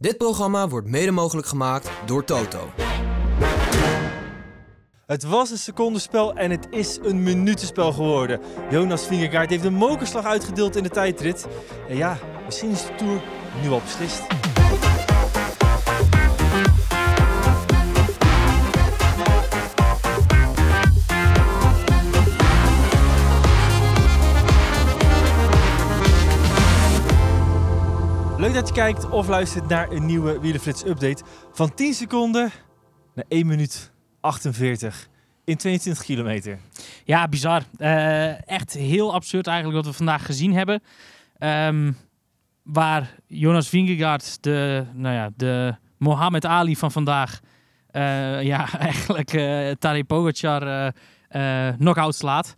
Dit programma wordt mede mogelijk gemaakt door Toto. Het was een secondenspel en het is een minutenspel geworden. Jonas Vingegaard heeft een mokerslag uitgedeeld in de tijdrit. En ja, misschien is de Tour nu al beslist. Leuk dat je kijkt of luistert naar een nieuwe Wielenflits update van 10 seconden naar 1 minuut 48 in 22 kilometer. Ja, bizar. Eh, echt heel absurd eigenlijk wat we vandaag gezien hebben. Ehm, waar Jonas Vingegaard, de, nou ja, de Mohammed Ali van vandaag, eh, ja, eigenlijk uh, Tadej Pogacar uh, knock-out slaat.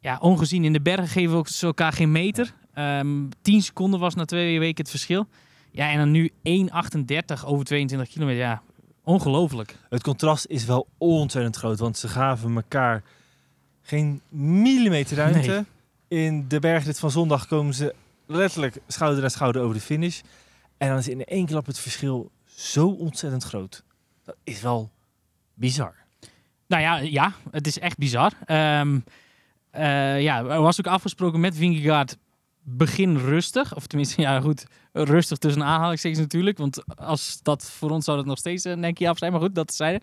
Ja, ongezien in de bergen geven we elkaar geen meter. Um, 10 seconden was na twee weken het verschil. Ja, en dan nu 1,38 over 22 kilometer. Ja, ongelooflijk. Het contrast is wel ontzettend groot, want ze gaven elkaar geen millimeter ruimte. Nee. In de bergrit van zondag komen ze letterlijk schouder aan schouder over de finish. En dan is in één klap het verschil zo ontzettend groot. Dat is wel bizar. Nou ja, ja het is echt bizar. Um, uh, ja, er was ook afgesproken met Vingegaard begin rustig. Of tenminste, ja goed, rustig tussen aanhalingstekens natuurlijk. Want als dat voor ons zou dat nog steeds een nekje af zijn. Maar goed, dat zeiden.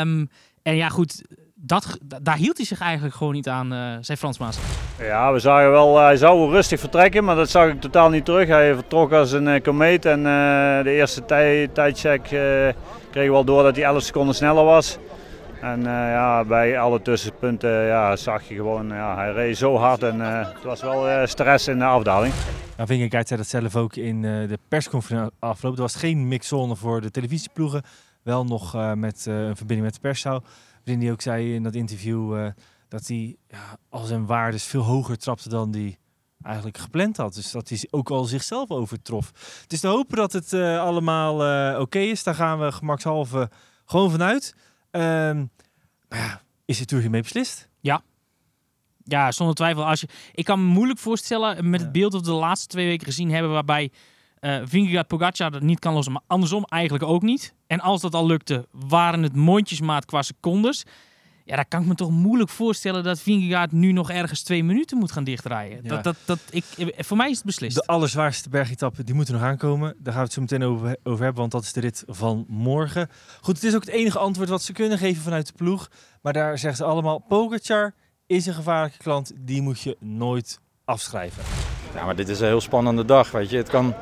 Um, en ja goed, dat, daar hield hij zich eigenlijk gewoon niet aan, uh, zei Frans Maas. Ja, we zagen wel, hij zou wel rustig vertrekken, maar dat zag ik totaal niet terug. Hij vertrok als een uh, komeet en de eerste tij, tijdcheck kregen we wel door dat hij 11 seconden sneller was. En uh, ja, bij alle tussenpunten ja, zag je gewoon, ja, hij reed zo hard en uh, het was wel uh, stress in de afdaling. Nou, Vingegaard zei dat zelf ook in de persconferentie afloop. Er was geen mixzone voor de televisieploegen, wel nog met een verbinding met de perszaal. Waarin hij ook zei in dat interview dat hij ja, al zijn waardes veel hoger trapte dan hij eigenlijk gepland had. Dus dat hij ook al zichzelf overtrof. Het is te hopen dat het allemaal oké is. Daar gaan we gemakshalve gewoon vanuit. Um, maar ja, is het beslist? Ja. Ja, zonder twijfel. Als je, ik kan me moeilijk voorstellen met het beeld dat we de laatste twee weken gezien hebben, waarbij uh, Vingegaard Pogacar dat niet kan lossen, maar andersom eigenlijk ook niet. En als dat al lukte, waren het mondjesmaat qua secondes. Ja, daar kan ik me toch moeilijk voorstellen dat Vingegaard nu nog ergens twee minuten moet gaan dichtrijden. Ja. Dat, dat, dat, ik, voor mij is het beslist. De allerzwaarste bergetappe, die moeten nog aankomen. Daar gaan we het zo meteen over, over hebben, want dat is de rit van morgen. Goed, het is ook het enige antwoord wat ze kunnen geven vanuit de ploeg. Maar daar zeggen ze allemaal, Pogacar is een gevaarlijke klant. Die moet je nooit afschrijven. Ja, maar dit is een heel spannende dag, weet je. Het kan...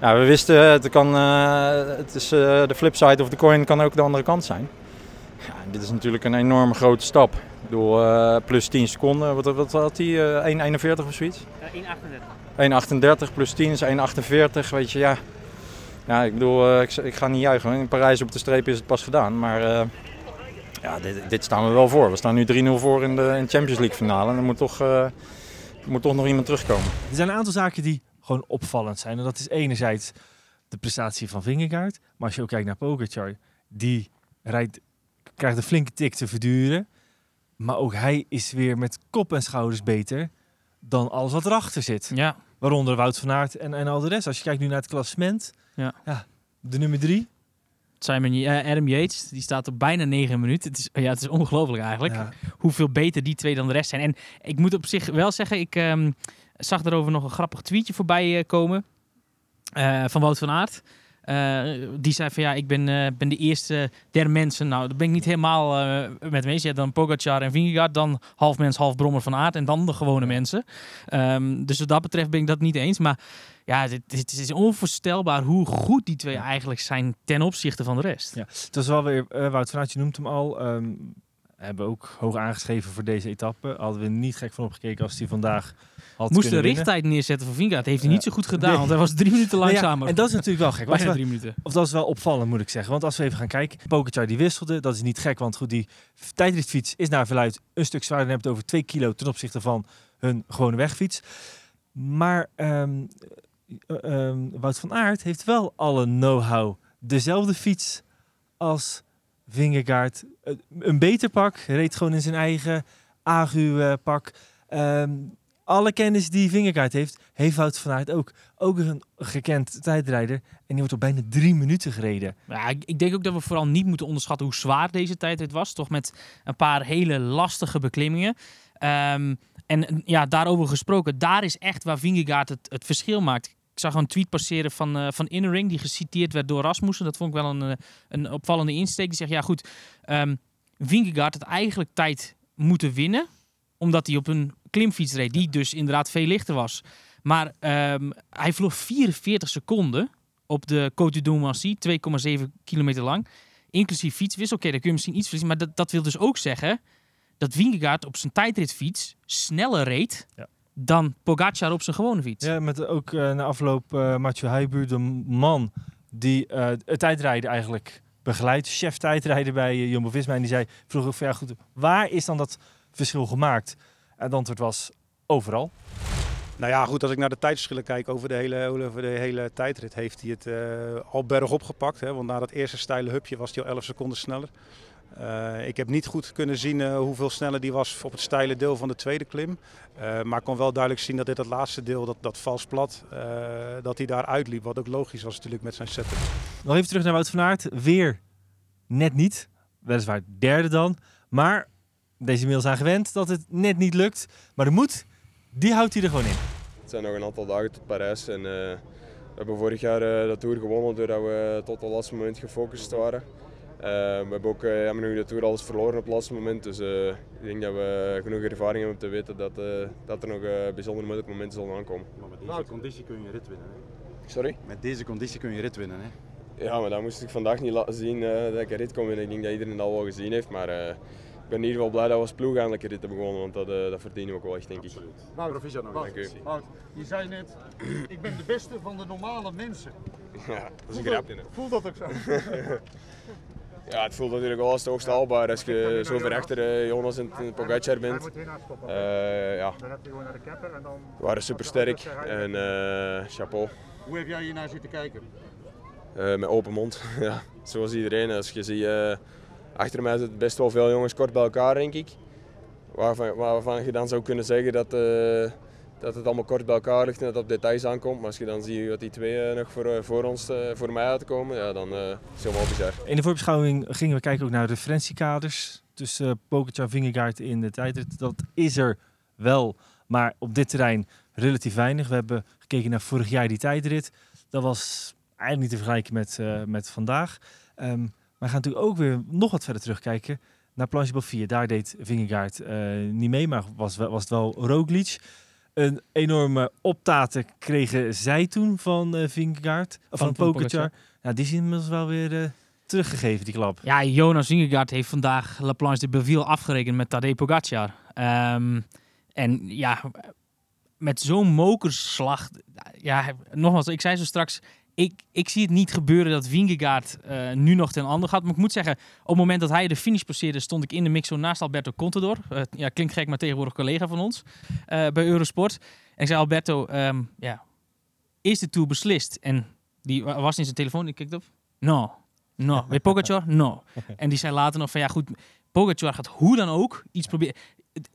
Ja, we wisten, het kan... Uh, het is uh, de flipside of de coin kan ook de andere kant zijn. Ja, dit is natuurlijk een enorme grote stap. Door uh, plus 10 seconden, wat, wat had hij? Uh, 1,41 of zoiets? Ja, 1,38. 1,38 plus 10 is 1,48. Weet je, ja. Ja, ik bedoel, uh, ik, ik, ga niet juichen. In Parijs op de streep is het pas gedaan. Maar ja, dit, dit, staan we wel voor. We staan nu 3-0 voor in de, in Champions League finale. En er moet toch, moet toch nog iemand terugkomen. Er zijn een aantal zaken die gewoon opvallend zijn. En dat is enerzijds de prestatie van Vingegaard. Maar als je ook kijkt naar Pogacar, die rijdt krijgt een flinke tik te verduren. Maar ook hij is weer met kop en schouders beter dan alles wat erachter zit. Ja. Waaronder Wout van Aert en, en al de rest. Als je kijkt nu naar het klassement. Ja. ja de nummer drie. Simon uh, Adam Yates, die staat op bijna negen minuten. Het is, ja, het is ongelooflijk eigenlijk. Ja. Hoeveel beter die twee dan de rest zijn. En ik moet op zich wel zeggen, ik um, zag daarover nog een grappig tweetje voorbij uh, komen. Uh, van Wout van Aert. Uh, die zei van ja, ik ben, uh, ben de eerste der mensen. Nou, dat ben ik niet helemaal uh, met mensen. Ja, dan Pogacar en Vingegaard, dan half mens, half brommer van aard en dan de gewone mensen. Um, dus wat dat betreft ben ik dat niet eens. Maar ja, het, is onvoorstelbaar hoe goed die twee eigenlijk zijn ten opzichte van de rest. Ja, het was wel weer, Wout van Aert, je noemt hem al. Um, hebben ook hoog aangeschreven voor deze etappe. Hadden we niet gek van opgekeken als hij vandaag had Moest de richttijd neerzetten voor Vingegaard. heeft hij niet zo goed gedaan, nee. want hij was drie minuten langzamer. Ja, en dat is natuurlijk wel gek. Bijna drie minuten. Of dat is wel opvallend, moet ik zeggen. Want als we even gaan kijken. Pogacar die wisselde. Dat is niet gek, want goed, die tijdritfiets is naar verluid een stuk zwaarder. Dan heb het over twee kilo ten opzichte van hun gewone wegfiets. Maar um, um, Wout van Aert heeft wel alle know-how. Dezelfde fiets als Vingegaard. Een beter pak. Reed gewoon in zijn eigen agu-pak. Um, alle kennis die Vingegaard heeft, heeft Wout van Aert ook. Ook een gekend tijdrijder. En die wordt op bijna drie minuten gereden. Ik, denk ook dat we vooral niet moeten onderschatten hoe zwaar deze tijdrit was. Toch met een paar hele lastige beklimmingen. Ehm, en ja, daarover gesproken, daar is echt waar Vingegaard het verschil maakt. Ik zag een tweet passeren van, uh, van Innering, die geciteerd werd door Rasmussen. Dat vond ik wel een, eh, een opvallende insteek. Die zegt, ja goed, um, Vingegaard had eigenlijk tijd moeten winnen. Omdat hij op een klimfiets reed, die dus inderdaad veel lichter was. Maar um, hij vloog 44 seconden op de Côte du Domancy, 2,7 kilometer lang. Inclusief fietswissel. Oké, okay, dan kun je misschien iets verliezen. Maar dat, dat wil dus ook zeggen dat Vingegaard op zijn tijdritfiets sneller reed... Ja dan Pogacar op zijn gewone fiets. Ja, met ook uh, na afloop uh, Mathieu Heijbuur, de man die uh, het tijdrijden eigenlijk begeleidt, chef tijdrijden bij uh, Jumbo-Visma. En die zei, vroeg ook van ja goed, waar is dan dat verschil gemaakt? En het antwoord was overal. Nou ja, goed, als ik naar de tijdsverschillen kijk over de hele, over de hele tijdrit, heeft hij het uh, al bergop gepakt. Hè? Want na dat eerste steile hupje was hij al 11 seconden sneller. Uh, ik heb niet goed kunnen zien uh, hoeveel sneller die was op het steile deel van de tweede klim. Uh, maar ik kon wel duidelijk zien dat dit het laatste deel, dat, dat vals plat, dat hij daar uitliep. Wat ook logisch was natuurlijk met zijn setup. Nog even terug naar Wout van Aert. Weer net niet. Weliswaar derde dan. Maar deze inmiddels aan gewend dat het net niet lukt. Maar de moed, die houdt hij er gewoon in. Het zijn nog een aantal dagen tot Parijs. En, we hebben vorig jaar de Tour gewonnen doordat we tot het laatste moment gefocust waren. Uh, we hebben ook uh, ja, nu de Tour alles verloren op het laatste moment. Dus uh, ik denk dat we genoeg ervaring hebben om te weten dat, dat er nog bijzonder moeilijke momenten zullen aankomen. Maar met deze conditie kun je rit winnen. Hè? Sorry? Met deze conditie kun je rit winnen. Hè? Ja, maar dat moest ik vandaag niet laten zien dat ik een rit kon winnen. Ik denk dat iedereen dat al wel gezien heeft. Maar ik ben in ieder geval blij dat we als ploeg eindelijk een rit hebben gewonnen. Want dat, dat verdienen we ook wel echt, denk ik. Absoluut. Nou, proficiat nog. Dank u. Wout, je zei net, ik ben de beste van de normale mensen. Ja, dat is een grapje. Voel dat ook zo? Ja, het voelt natuurlijk wel als het hoogst haalbaar als je zo ver achter uh, Jonas en Pogacar bent. Uh, ja. We waren super sterk en uh, chapeau. Hoe heb jij hier naar zitten kijken? met open mond, ja. zoals iedereen. Als je ziet, achter mij zitten best wel veel jongens kort bij elkaar denk ik. Waarvan, waarvan je dan zou kunnen zeggen dat dat het allemaal kort bij elkaar ligt en dat het op details aankomt. Maar als je dan ziet wat die twee uh, nog voor, uh, voor ons, uh, voor mij uitkomen, ja, dan is het helemaal bizar. In de voorbeschouwing gingen we kijken ook naar de referentiekaders tussen uh, Pogacar Vingegaard in de tijdrit. Dat is er wel, maar op dit terrein relatief weinig. We hebben gekeken naar vorig jaar die tijdrit. Dat was eigenlijk niet te vergelijken met, met vandaag. Um, maar we gaan natuurlijk ook weer nog wat verder terugkijken naar Planche 4. Daar deed Vingegaard niet mee, maar was, was het wel Roglic. Een enorme optaten kregen zij toen van uh, Vingegaard, van, van Pogacar. Nou, die is inmiddels wel weer uh, teruggegeven, die klap. Ja, Jonas Vingegaard heeft vandaag La Planche de Belleville afgerekend met Tadej Pogacar. Um, en ja, met zo'n mokerslag... Ja, nogmaals, ik zei zo straks ik, ik zie het niet gebeuren dat Vingegaard uh, nu nog ten ander gaat. Maar ik moet zeggen, op het moment dat hij de finish passeerde, stond ik in de mixo naast Alberto Contador. Uh, ja, klinkt gek, maar tegenwoordig collega van ons uh, bij Eurosport. En ik zei, Alberto, um, ja, is de Tour beslist? En die was in zijn telefoon, ik keek op. No, no. Weet Pogacar? No. En die zei later nog van, ja goed, Pogacar gaat hoe dan ook iets proberen.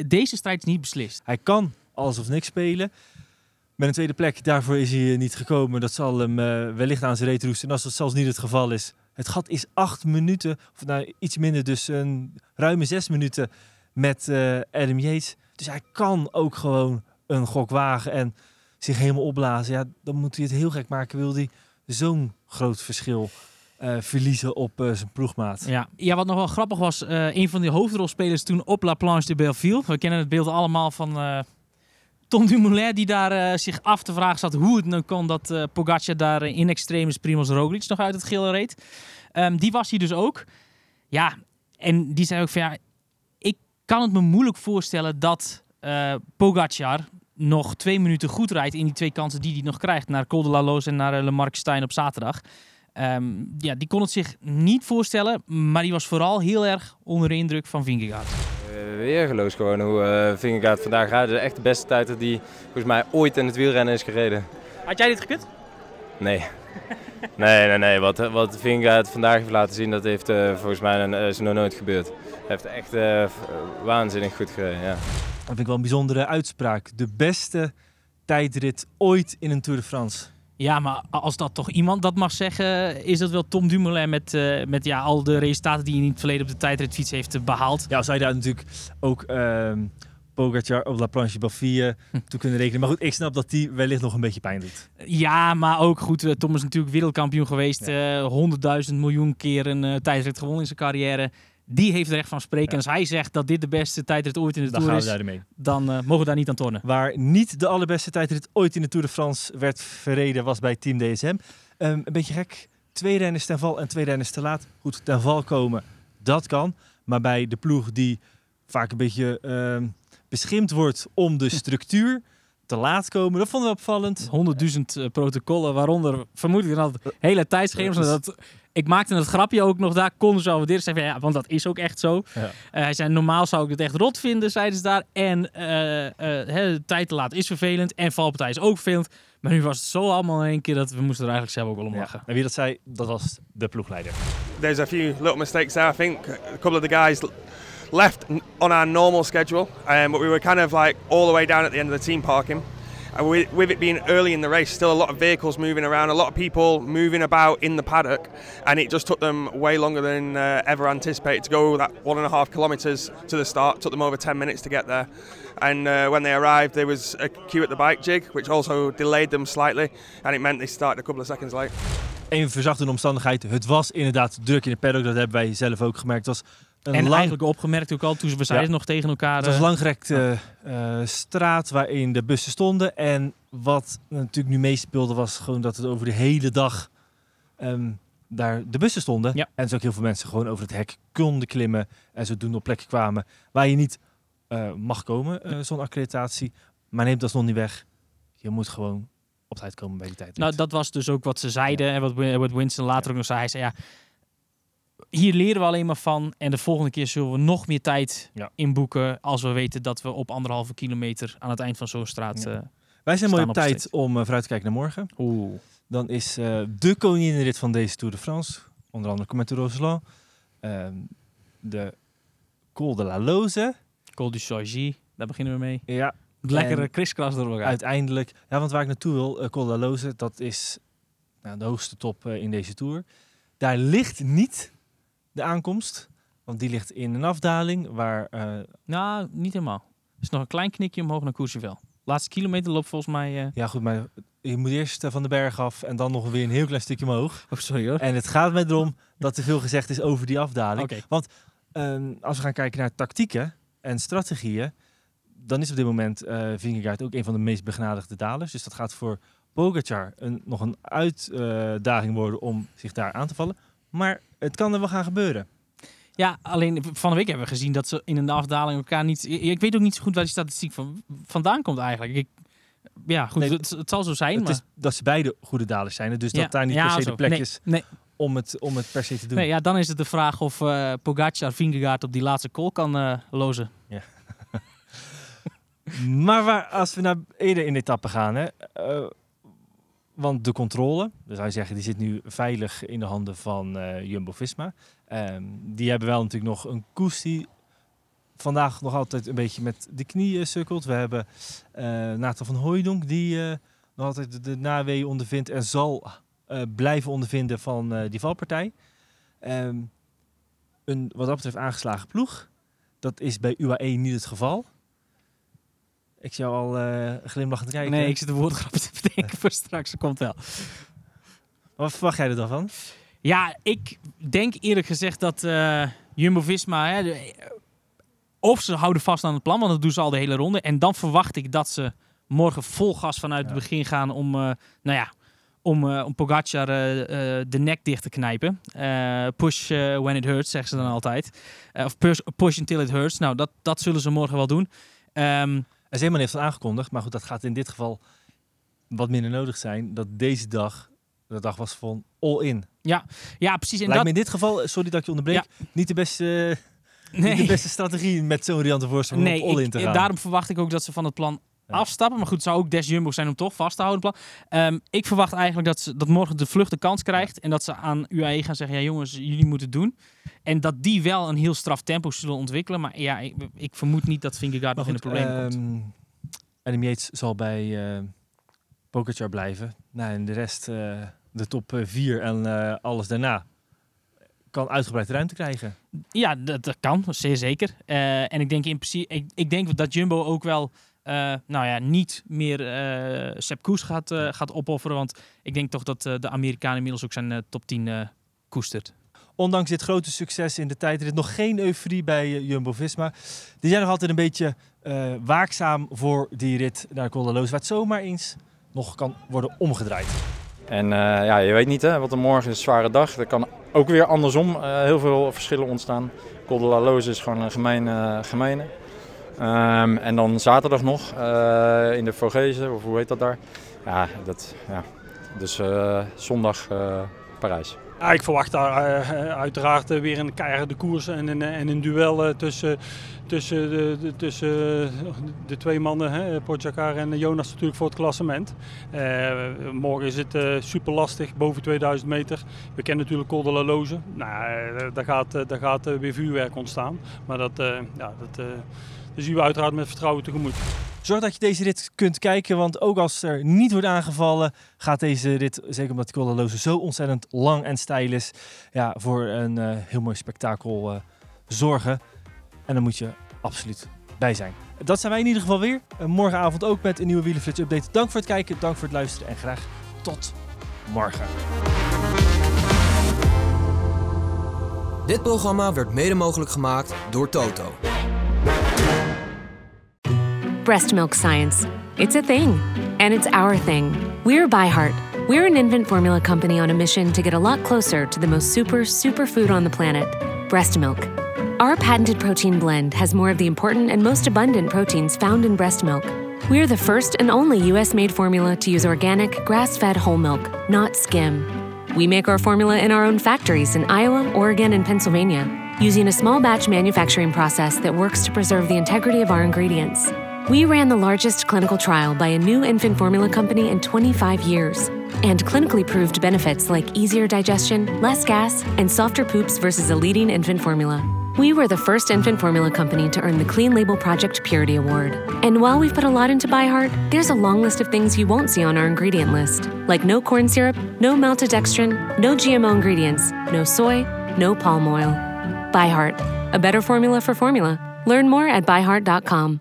Deze strijd is niet beslist. Hij kan alles of niks spelen. Met een tweede plek, daarvoor is hij niet gekomen. Dat zal hem uh, wellicht aan zijn reet roesten. En als dat zelfs niet het geval is. Het gat is acht minuten, of nou iets minder, dus een ruime zes minuten met uh, Adam Yates. Dus hij kan ook gewoon een gok wagen en zich helemaal opblazen. Ja, dan moet hij het heel gek maken. Wil hij zo'n groot verschil uh, verliezen op zijn ploegmaat. Ja. ja, wat nog wel grappig was, uh, een van die hoofdrolspelers toen op La Planche de Belleville. We kennen het beeld allemaal van Tom Dumoulin die daar uh, zich af te vragen zat hoe het nou kon dat uh, Pogacar daar in extremis Primoz Roglic nog uit het geel reed. Um, die was hij dus ook. Ja, en die zei ook van ja, ik kan het me moeilijk voorstellen dat uh, Pogacar nog twee minuten goed rijdt in die twee kansen die hij nog krijgt. Naar Col de la Loze en naar Le Stein op zaterdag. Um, ja, die kon het zich niet voorstellen, maar die was vooral heel erg onder de indruk van Vingegaard weergeloos gewoon hoe uh, Vingegaard vandaag gaat. echt de beste tijd dat hij volgens mij ooit in het wielrennen is gereden. Had jij dit gekund? Nee. nee, nee, nee. Wat, wat Vingegaard vandaag heeft laten zien, dat heeft uh, volgens mij een, uh, is nog nooit gebeurd. Hij heeft echt waanzinnig goed gereden, ja. vind ik wel een bijzondere uitspraak. De beste tijdrit ooit in een Tour de France. Ja, maar als dat toch iemand dat mag zeggen, is dat wel Tom Dumoulin met, uh, met ja, al de resultaten die hij in het verleden op de tijdritfiets heeft uh, behaald. Ja, zou je daar natuurlijk ook uh, Pogacar op La Planche Bafille hm. toe kunnen rekenen. Maar goed, ik snap dat die wellicht nog een beetje pijn doet. Ja, maar ook goed, uh, Tom is natuurlijk wereldkampioen geweest. Honderdduizend miljoen keer een tijdrit gewonnen in zijn carrière. Die heeft recht van spreken. En als hij zegt dat dit de beste tijdrit ooit in de dan Tour is, dan uh, mogen we daar niet aan tornen. Waar niet de allerbeste tijdrit ooit in de Tour de France werd verreden, was bij Team DSM. Um, een beetje gek. Twee renners ten val en twee renners te laat. Goed, ten val komen, dat kan. Maar bij de ploeg die vaak een beetje uh, beschimd wordt om de structuur te laat komen. Dat vonden we opvallend. Honderdduizend uh, protocollen, waaronder vermoedelijk dan hele tijdschema's. Dat ik maakte het grapje ook nog daar, konden ze dit zeggen, ja, want dat is ook echt zo. Ja. Uh, hij zei, normaal zou ik het echt rot vinden, zeiden ze daar. En uh, de tijd te laat is vervelend en valpartij is ook vervelend. Maar nu was het zo allemaal in één keer dat we moesten er eigenlijk zelf ook wel om lachen. En wie dat zei, dat was de ploegleider. There's a few little mistakes there, I think. A couple of the guys left on our normal schedule, um, but we were kind of like all the way down at the end of the team parking. And with, it being early in the race, still a lot of vehicles moving around, a lot of people moving about in the paddock, and it just took them way longer than uh, ever anticipated to go that one and a half kilometres to the start. Took them over 10 minutes to get there. And uh, when they arrived, there was a queue at the bike jig, which also delayed them slightly, and it meant they started a couple of seconds late. Een verzachtende omstandigheid. Het was inderdaad druk in de paddock. Dat hebben wij zelf ook gemerkt. Het was en lang... eigenlijk opgemerkt ook al, toen we zeiden ja. nog tegen elkaar... Het was een langgerekte uh, straat waarin de bussen stonden. En wat natuurlijk nu meespeelde was gewoon dat het over de hele dag um, daar de bussen stonden. Ja. En dus ook heel veel mensen gewoon over het hek konden klimmen. En zodoende op plekken kwamen waar je niet uh, mag komen, uh, zo'n accreditatie. Maar neemt dat nog niet weg. Je moet gewoon op tijd komen bij die tijd. Nou, dat was dus ook wat ze zeiden. Ja. En wat, wat Winston later ook nog zei. Hij zei, ja, hier leren we alleen maar van. En de volgende keer zullen we nog meer tijd ja. inboeken. Als we weten dat we op anderhalve kilometer aan het eind van zo'n straat. Ja. Uh, Wij zijn mooi op, op tijd om uh, vooruit te kijken naar morgen. Oeh. Dan is uh, de koninginrit van deze Tour de France. Onder andere Comète Roseland. de Col de la Loze. Col du Choisy. Daar beginnen we mee. Ja. Lekkere kriskras door elkaar. Uiteindelijk. Ja, want waar ik naartoe wil, Col de la Loze, dat is nou, de hoogste top in deze Tour. Daar ligt niet de aankomst. Want die ligt in een afdaling waar... Uh... Nou, niet helemaal. Er is nog een klein knikje omhoog naar Courchevel. Laatste kilometer loopt volgens mij... Uh... Ja goed, maar je moet eerst van de berg af en dan nog weer een heel klein stukje omhoog. Oh, sorry hoor. En het gaat mij erom dat te veel gezegd is over die afdaling. Okay. Want uh, als we gaan kijken naar tactieken en strategieën, dan is op dit moment uh, Vingegaard ook een van de meest begnadigde dalers. Dus dat gaat voor Pogacar een, nog een uitdaging worden om zich daar aan te vallen. Maar het kan er wel gaan gebeuren. Ja, alleen van de week hebben we gezien dat ze in een afdaling elkaar niet... Ik weet ook niet zo goed waar die statistiek van, vandaan komt eigenlijk. Ik, ja, goed, nee, het, het, zal zo zijn. Het maar... is dat ze beide goede dalers zijn. Dus ja, dat daar niet ja, per se zo. de plek nee, is nee. om, het, om het per se te doen. Nee, ja, dan is het de vraag of uh, Pogacar Vingegaard op die laatste call kan uh, lozen. Ja. maar waar, als we naar eerder in de etappe gaan... Hè, uh, want de controle, dus je zeggen, die zit nu veilig in de handen van uh, Jumbo-Visma. Um, die hebben wel natuurlijk nog een koers die vandaag nog altijd een beetje met de knieën sukkelt. We hebben uh, Nathan van Hooijdonk die nog altijd de, de ondervindt en zal blijven ondervinden van die valpartij. Um, een wat dat betreft aangeslagen ploeg. Dat is bij UAE niet het geval. Ik zie jou al uh, glimlachend kijken. Nee, ik zit de woordgrappen te bedenken voor straks. Dat komt wel. Wat verwacht jij er dan van? Ja, ik denk eerlijk gezegd dat uh, Jumbo-Visma... Of ze houden vast aan het plan, want dat doen ze al de hele ronde. En dan verwacht ik dat ze morgen vol gas vanuit ja. het begin gaan om... Uh, nou ja, om, uh, om Pogacar uh, uh, de nek dicht te knijpen. push when it hurts, zeggen ze dan altijd. of push, push until it hurts. Nou, dat, dat zullen ze morgen wel doen. Um, Zeeman heeft het aangekondigd, maar goed, dat gaat in dit geval wat minder nodig zijn. Dat deze dag, de dag was van all in. Ja, ja precies. En Lijkt dat... me in dit geval, sorry dat ik je onderbreek, ja. niet de beste... Nee. Niet de beste strategie met zo'n riante voorstel nee, om all in te gaan. Daarom verwacht ik ook dat ze van het plan afstappen. Maar goed, het zou ook des Jumbo zijn om toch vast te houden. Um, ik verwacht eigenlijk dat, ze, dat morgen de vlucht de kans krijgt. En dat ze aan UAE gaan zeggen, ja jongens, jullie moeten het doen. En dat die wel een heel straf tempo zullen ontwikkelen. Maar ja, ik, ik vermoed niet dat Vingegaard nog in de problemen komt. Um, Adam Yates zal bij uh, Pogacar blijven. Nou, en de rest, uh, de top 4 en uh, alles daarna kan uitgebreid ruimte krijgen. Ja, dat, dat kan, zeer zeker. Uh, en ik denk in principe, ik, ik denk dat Jumbo ook wel, nou ja, niet meer uh, Sepp Koes gaat, gaat opofferen. Want ik denk toch dat de Amerikaan inmiddels ook zijn top 10 koestert. Ondanks dit grote succes in de tijd, er is nog geen euforie bij Jumbo-Visma. Die zijn nog altijd een beetje waakzaam voor die rit naar Col de Loos, waar het zomaar eens nog kan worden omgedraaid. En uh, ja, je weet niet hè, wat er morgen is, een zware dag. Er kan ook weer andersom uh, heel veel verschillen ontstaan. Col de la Loze is gewoon een gemeen, uh, gemeene. Um, en dan zaterdag nog in de Vogezen, of hoe heet dat daar? Ja, dat, ja. dus zondag Parijs. Ja, ik verwacht daar uh, uiteraard uh, weer een keiharde koers en een, en een duel uh, tussen, tussen, de, tussen de twee mannen, hè, en Jonas natuurlijk voor het klassement. morgen is het super lastig, boven 2000 meter. We kennen natuurlijk Col de. Nou, daar gaat, daar gaat weer vuurwerk ontstaan. Maar dat, ja, dat, dat zien we uiteraard met vertrouwen tegemoet. Zorg dat je deze rit kunt kijken, want ook als er niet wordt aangevallen, gaat deze rit, zeker omdat de Loze zo ontzettend lang en steil is, ja, voor een uh, heel mooi spektakel uh, zorgen. En dan moet je absoluut bij zijn. Dat zijn wij in ieder geval weer. Uh, morgenavond ook met een nieuwe Wielenflits update. Dank voor het kijken, dank voor het luisteren en graag tot morgen. Dit programma werd mede mogelijk gemaakt door Toto. Breast milk science. It's a thing, and it's our thing. We're ByHeart. We're an infant formula company on a mission to get a lot closer to the most super, super food on the planet breast milk. Our patented protein blend has more of the important and most abundant proteins found in breast milk. We're the first and only US made formula to use organic, grass fed whole milk, not skim. We make our formula in our own factories in Iowa, Oregon, and Pennsylvania, using a small batch manufacturing process that works to preserve the integrity of our ingredients. We ran the largest clinical trial by a new infant formula company in 25 years and clinically proved benefits like easier digestion, less gas, and softer poops versus a leading infant formula. We were the first infant formula company to earn the Clean Label Project Purity Award. And while we've put a lot into ByHeart, there's a long list of things you won't see on our ingredient list, like no corn syrup, no maltodextrin, no GMO ingredients, no soy, no palm oil. ByHeart, a better formula for formula. Learn more at byheart.com.